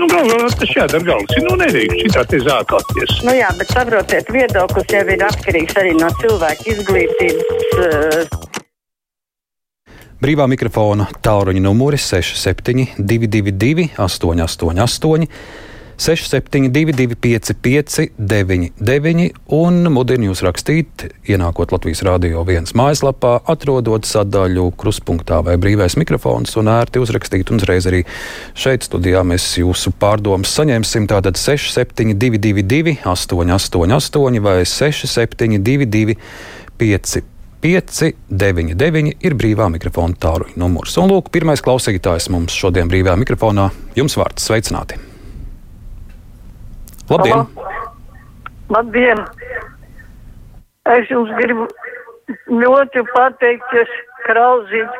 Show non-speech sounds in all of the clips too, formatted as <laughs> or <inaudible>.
Nu, galvā tas jādara galvas. Nu, nedrīkst šitā te zākāties. Nu jā, bet saprotiet, viedoklis jau ir atkarīgs arī no cilvēka izglītības. Uh... Brīvā mikrofona tālruņa numuri 6722, 888, 672, 555, 99 un mudinu jūs rakstīt, ienākot Latvijas Rādio 1 mājaslapā, atrodot sadaļu kruspunktā vai brīvais mikrofons un ērti uzrakstīt. Un uzreiz arī šeit studijā mēs jūsu pārdomas saņemsim. Tātad 672, 888 vai 672, 555. 599 ir brīvā mikrofona tāluņa numurs. Un lūk, pirmais klausītājs mums šodien brīvā mikrofonā. Jums vārds sveicināti! Labdien! Labdien! Es jums gribu ļoti pateikties, Krauzīt,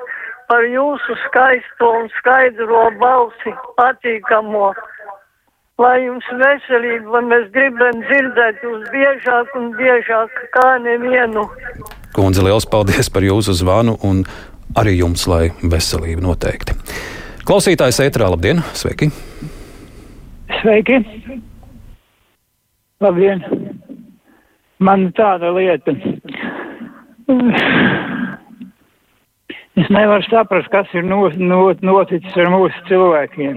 par jūsu skaisto un skaidro balsi, patīkamo. Lai jums veselība, lai mēs gribam dzirdēt jūs biežāk un biežāk kā nevienu. Kundze, liels paldies par jūsu zvanu un arī jums, lai veselība noteikti. Klausītājs ētrā, labdien! Sveiki! Sveiki! Labdien! Man tāda lieta. Es nevaru saprast, kas ir not, not, noticis ar mūsu cilvēkiem.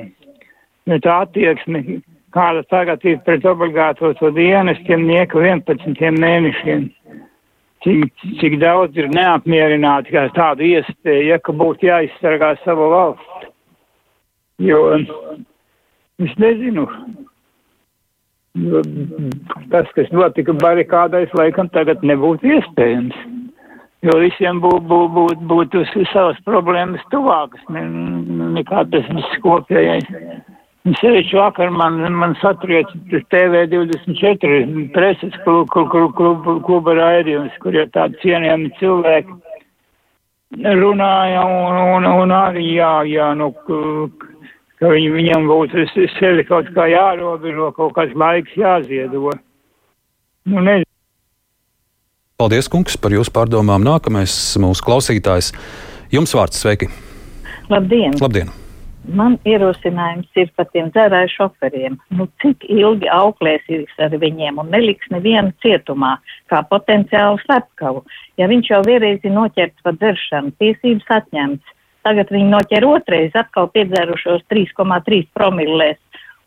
Jo tā attieksme, kāda tagad ir pret obligāto to dienestiem, nieka 11 mēnešiem. Cik, cik daudz ir neapmierināti ar tādu iespēju, ja, ka būtu jāizsargā savu valsti. Jo es nezinu, tas, kas notika barikādais, laikam tagad nebūtu iespējams. Jo visiem būtu būt, būt, būt savas problēmas tuvākas nekā tas viss kopējais. Sevišķi vakar man, man satriec TV24 preses kluba, kluba, kluba raidījums, kur ir tādi cienījami cilvēki runāja un, un, un arī jā, jā, nu, ka viņi, viņam būtu sevi kaut kā jārobežo, kaut kāds laiks jāziedo. Nu, nezinu. Paldies, kungs, par jūsu pārdomām. Nākamais mūsu klausītājs. Jums vārds sveiki! Labdien! Labdien. Man ierosinājums ir par tiem dzērāju šoferiem. Nu, cik ilgi auklēsies ar viņiem un neliks nevienu cietumā, kā potenciālu slepkavu. Ja viņš jau vienreiz ir noķerts par dzeršanu, tiesības atņemts, Tagad viņi noķer otrais, atkal piedzērušos 3,3 promillēs,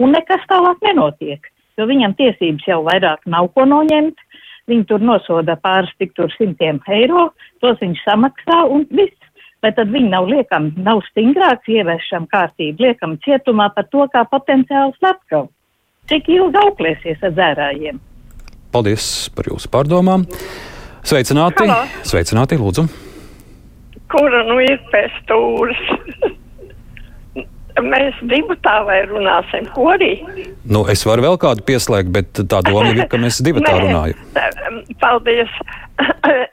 un nekas tālāk nenotiek, jo viņam tiesības jau vairāk nav ko noņemt. Viņi tur nosoda pāris tik tur simtiem eiro, tos viņš samaksā un viss. Vai tad viņi nav liekami, nav stingrāks ieviešam kārtību, liekam cietumā par to, kā potenciāls slepkavu? Cik ilgi auklēsies ar dzērājiem? Paldies par jūsu pārdomām. Sveicināti! Halo. Sveicināti, lūdzu! Kura nu ir pēc stūras. Mēs divu tā vai runāsim, ko arī? Nu, es varu vēl kādu pieslēgt, bet tā doma ir, ka mēs divi tā runājam. Paldies. <clears throat>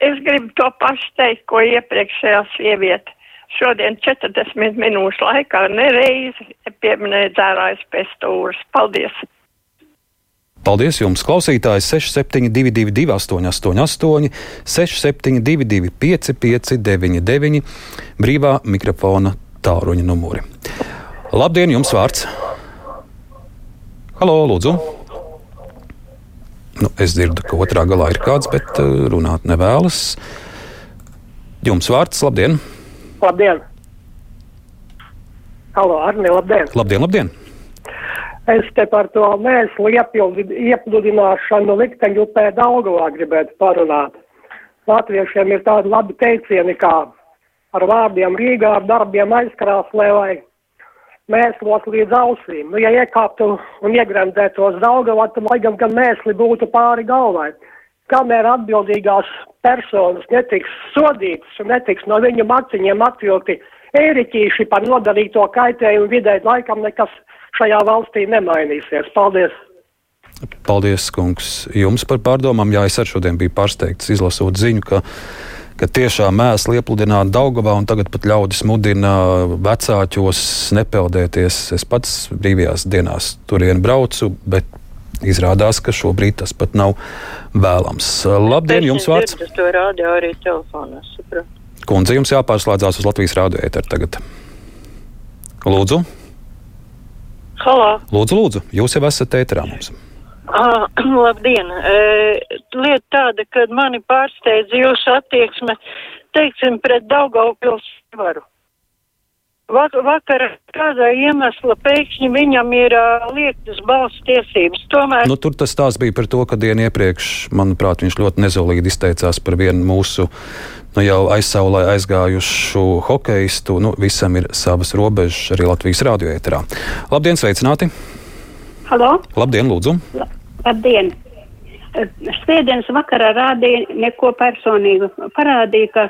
Es gribu to pašu teikt, ko iepriekšējā sieviete. Šodien 40 minūšu laikā nereizi pieminēja dzērājas pēc stūras. Paldies! Paldies jums, klausītājs 6722, 888, 672, 559, brīvā mikrofona tālruņa numuri. Labdien, jums vārds! Halo, lūdzu! Nu, es dzirdu, ka otrā galā ir kāds, bet uh, runāt nevēlas. Jums vārds, labdien! Labdien! Halo, Arni, labdien! Labdien, labdien! Es te par to mēslu iepludināšanu likteņu upē Daugavā gribētu parunāt. Latviešiem ir tādi labi teicieni kā ar vārdiem Rīgā, ar darbiem aizkrāslē vai mēslot līdz ausīm. Nu, ja iekāptu un iegremdētos Daugavā, tad lai gan, gan mēsli būtu pāri galvai. Kamēr atbildīgās personas netiks sodītas un netiks no viņu maciņiem atvilkti ēriķīši par nodarīto kaitējumu vidē, laikam nekas šajā valstī nemainīsies. Paldies! Paldies, kungs, jums par pārdomām. Jā, es arī šodien biju pārsteigts izlasot ziņu, ka, ka tiešām mēsli iepludināta Daugavā un tagad pat ļaudis mudina vecāķos nepeldēties. Es pats brīvajās dienās turien braucu, bet izrādās, ka šobrīd tas pat nav vēlams. Labdien, jums vārds! Es to rādu arī telefonā, sapratu. Kundze, jums jāpārslēdzās uz Latvijas rādio ēteru tagad. Lūdzu! Halo! Lūdzu, lūdzu, jūs jau esat ēterā mums. Ah, <clears throat> labdien! E, lieta tāda, ka mani pārsteidz jūsu attieksme, teiksim, pret Daugaupils varu. Vak vakar kādā iemesla pēkšņi viņam ir uh, liektas balss tiesības. Tomēr Nu, tur tas stāsts bija par to, ka dienu iepriekš, manuprāt, viņš ļoti nezolīgi izteicās par vienu mūsu nu, jau aizsaulē aizgājušu hokeistu. Nu, visam ir savas robežas arī Latvijas radioēterā. Labdien, sveicināti! Halo, Labdien, lūdzu! labdien! Svētdienas vakarā rādīja neko personīgu. Parādīja, ka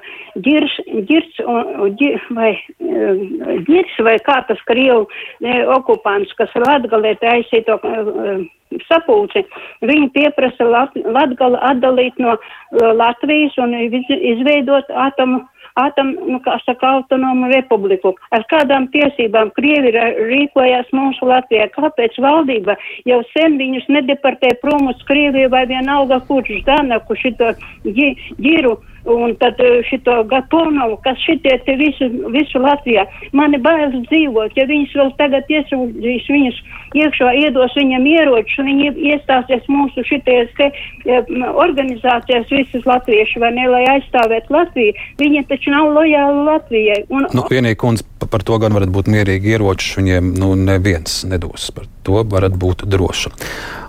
ģirs, ģirs, un, ģir, vai, eh, ģirs vai kā tas Krievu eh, okupants, kas Latgalē taisīto eh, sapulci, viņi pieprasa Lat, Latgali atdalīt no eh, Latvijas un iz- izveidot atomu. Atom, nu, kā saka, autonomu republiku. Ar kādām tiesībām Krievi rīkojās mūsu Latvijā? Kāpēc valdība jau sen viņus nedeportē prom uz Krieviju vai vienalga kurš Danaku šito ģi- ģiru un tad eh, šito Gatonovu, kas šitie te visu, visu Latvijā. Mani bailes dzīvot, ja viņas vēl tagad iesūdzīs viņus iekšā, iedos viņam ieročus, viņi iestāsies mūsu šities te eh, organizācijas visas latvieši, vai ne, lai aizstāvētu Latviju. Viņi taču nav lojāli Latvijai. Un, Nu, vienīgi kundze pa- par to gan varat būt mierīgi ieroči. Viņiem nu, neviens nedos par to, varat būt droši.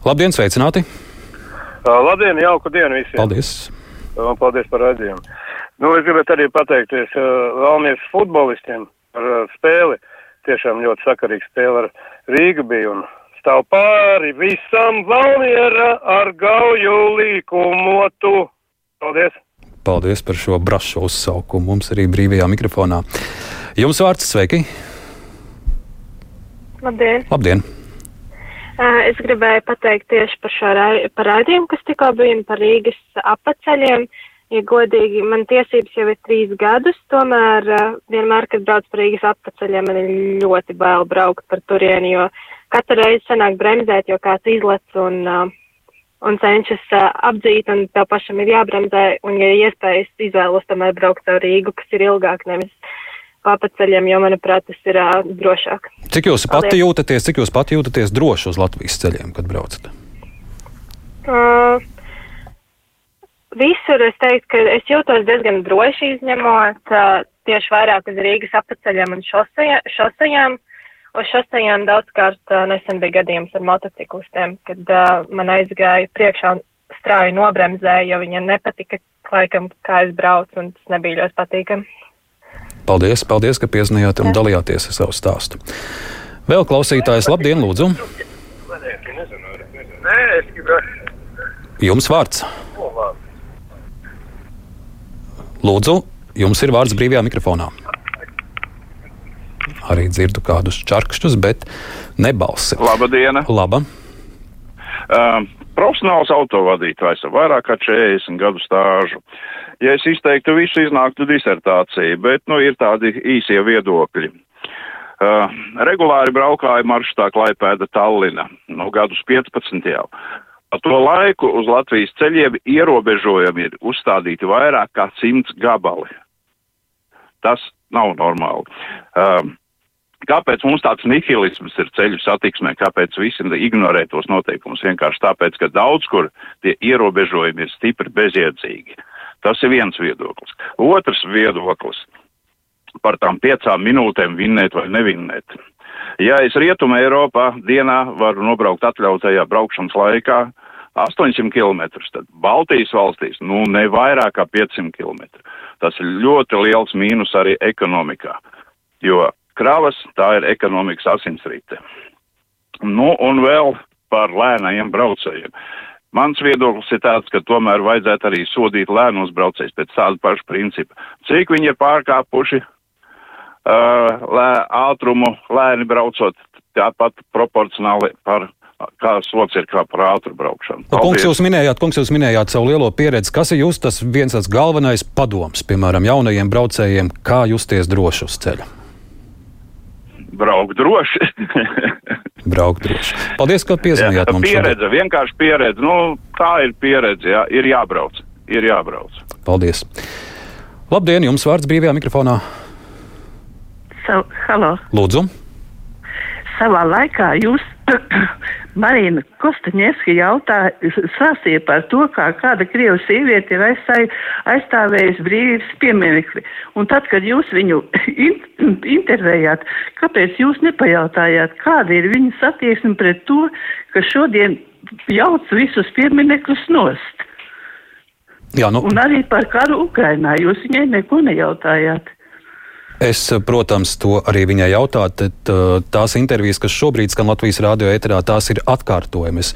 Labdien, sveicināti! Uh, labdien, jauku dienu visiem! Paldies! Un paldies par redzējumu. Nu, es gribētu arī pateikties uh, Valmies futbolistiem par uh, spēli. Tiešām ļoti sakarīga spēle ar Rīgu bija un stāv pāri visam Valmiera ar gauju līkumotu. Paldies! Paldies par šo brašu uzsaukumu mums arī brīvajā mikrofonā. Jums vārds sveiki! Labdien! Labdien! Es gribēju pateikt tieši par šo rai- par raidījumu, kas tikko bija par Rīgas apaceļiem. Ja godīgi, man tiesības jau ir trīs gadus, tomēr vienmēr, kad brauc par Rīgas apaceļiem, man ir ļoti bail braukt par turieni, jo katru reizi sanāk bremzēt, jo kāds izlec un, un cenšas apdzīt, un tev pašam ir jābremzē, un, ja iespējas, izvēlos tomēr braukt ar Rīgu, kas ir ilgāk, nevis apaceļiem, jo, manuprāt, tas ir uh, drošāk. Cik jūs pati Paldies. jūtaties, cik jūs pati jūtaties droši uz Latvijas ceļiem, kad braucat? Uh, visur es teiktu, ka es jūtos diezgan droši izņemot uh, tieši vairāk uz Rīgas apceļiem un šosejām. Uz šosejām daudzkārt uh, nesen bija gadījums ar motociklistiem, kad uh, man aizgāja priekšā un strauji nobremzēja, jo viņam nepatika, laikam, kā es braucu, un tas nebija ļoti patīkami. Paldies, paldies, ka piezinājāt un dalījāties ar savu stāstu. Vēl klausītājs, labdien, lūdzu! Nē, es gribētu. Jums vārds! Lūdzu, jums ir vārds brīvajā mikrofonā. Arī dzirdu kādus čarkšķus, bet nebalsi. Labdien! Laba! Uh, profesionāls autovadītājs ar vairāk kā 40 gadu stāžu. Ja es izteiktu visu, iznāktu disertācija, bet nu, ir tādi īsie viedokļi. Uh, regulāri braukāju maršrutā Klaipēda Tallina, nu gadus 15 jau. Pa to laiku uz Latvijas ceļiem ierobežojumi ir uzstādīti vairāk kā 100 gabali. Tas nav normāli. Um, Kāpēc mums tāds nihilisms ir ceļu satiksmē, kāpēc visi ignorē tos noteikumus? Vienkārši tāpēc, ka daudz kur tie ierobežojumi ir stipri bezjēdzīgi. Tas ir viens viedoklis. Otrs viedoklis par tām piecām minūtēm vinnēt vai nevinnēt. Ja es Rietumē Eiropā dienā varu nobraukt atļautajā braukšanas laikā 800 km, tad Baltijas valstīs nu ne vairāk kā 500 km. Tas ir ļoti liels mīnus arī ekonomikā, jo kravas tā ir ekonomikas asinsrite. Nu un vēl par lēnajiem braucējiem. Mans viedoklis ir tāds, ka tomēr vajadzētu arī sodīt lēnos braucējus pēc tāda paša principa. Cik viņi ir pārkāpuši uh, lē, ātrumu lēni braucot, tāpat proporcionāli par kā sots ir kā par ātru braukšanu. Nu, kungs, jūs minējāt, kungs, jūs minējāt savu lielo pieredzi. Kas ir jūs tas viens tas galvenais padoms, piemēram, jaunajiem braucējiem, kā justies droši uz ceļa? Braukt droši. <laughs> Braukt droši. Paldies, ka piezinājāt mums. pieredze, šodien. vienkārši pieredze. Nu, tā ir pieredze, jā, ir jābrauc. Ir jābrauc. Paldies. Labdien, jums vārds brīvajā mikrofonā. So, halo, Lūdzu. savā laikā jūs, Marina Kostaņevski, jautāja, sāstīja par to, kā kāda Krievas sieviete ir aizstāj, aizstāvējusi brīvības pieminekli. Un tad, kad jūs viņu <laughs> in, intervējāt, kāpēc jūs nepajautājāt, kāda ir viņas attieksme pret to, ka šodien jauc visus pieminekļus nost? Jā, nu. Un arī par karu Ukrainā jūs viņai neko nejautājāt. Es, protams, to arī viņai jautāju. Tad, tās intervijas, kas šobrīd skan Latvijas rādio eterā, tās ir atkārtojamas.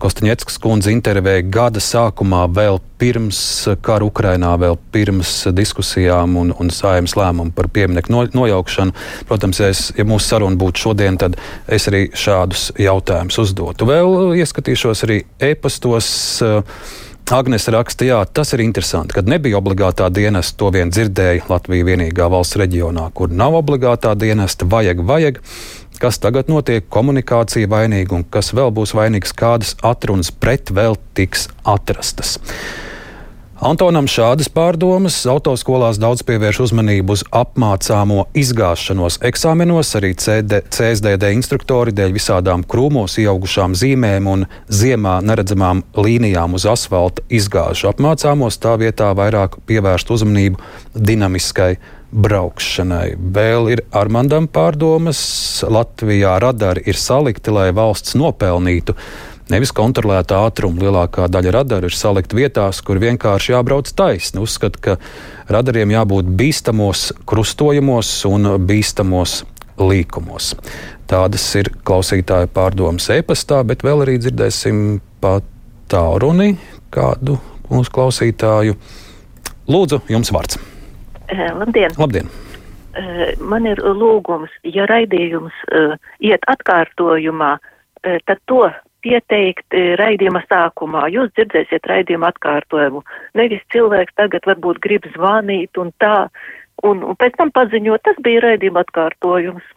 Kostaņetskas kundze intervēja gada sākumā, vēl pirms kara Ukrainā, vēl pirms diskusijām un, un sājums lēmumu par pieminieku no, nojaukšanu. Protams, ja, es, ja mūsu saruna būtu šodien, tad es arī šādus jautājumus uzdotu. Vēl ieskatīšos arī e-pastos. Uh, Agnēs raksta, jā, tas ir interesanti, kad nebija obligātā dienesta, to vien dzirdēja Latvija vienīgā valsts reģionā, kur nav obligātā dienesta, vajag, vajag. Kas tagad notiek, komunikācija vainīga un kas vēl būs vainīgs, kādas atrunas pret vēl tiks atrastas. Antonam šādas pārdomas. Autoskolās daudz pievērš uzmanību uz apmācāmo izgāšanos eksāmenos. Arī CD, CSDD instruktori dēļ visādām krūmos ieaugušām zīmēm un ziemā neredzamām līnijām uz asfalta izgāžu apmācāmos. Tā vietā vairāk pievērst uzmanību dinamiskai braukšanai. Vēl ir Armandam pārdomas. Latvijā radari ir salikti, lai valsts nopelnītu Nevis kontrolēta ātruma lielākā daļa radaru ir salikta vietās, kur vienkārši jābrauc taisni. Uzskata, ka radariem jābūt bīstamos krustojumos un bīstamos līkumos. Tādas ir klausītāju pārdomas e-pastā, bet vēl arī dzirdēsim pat tālruni kādu mūsu klausītāju. Lūdzu, jums vārds. Uh, labdien! Labdien. Uh, man ir lūgums, ja raidījums uh, iet atkārtojumā, tad to pieteikt eh, raidījuma sākumā. Jūs dzirdēsiet raidījuma atkārtojumu. Nevis cilvēks tagad varbūt grib zvanīt un tā, un, un pēc tam paziņot, tas bija raidījuma atkārtojums.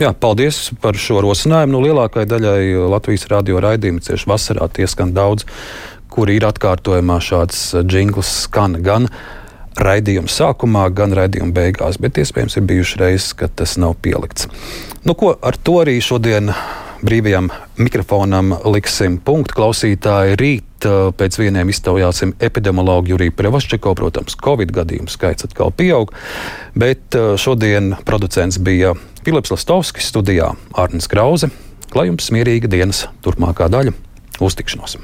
Jā, paldies par šo rosinājumu. Nu, lielākajai daļai Latvijas radio raidījumu cieši vasarā tie skan daudz, kur ir atkārtojumā šāds jingls skan gan raidījuma sākumā, gan raidījuma beigās, bet iespējams ir bijuši reizes, kad tas nav pielikts. Nu, ko ar to arī šodien brīvajam mikrofonam liksim punktu. Klausītāji rīt pēc vieniem iztaujāsim epidemiologu Juriju Prevaščeko. Protams, Covid gadījumu skaits atkal pieaug, bet šodien producents bija Filips Lastovskis studijā Arnis Krause. Lai jums mierīga dienas turpmākā daļa. Uz tikšanos!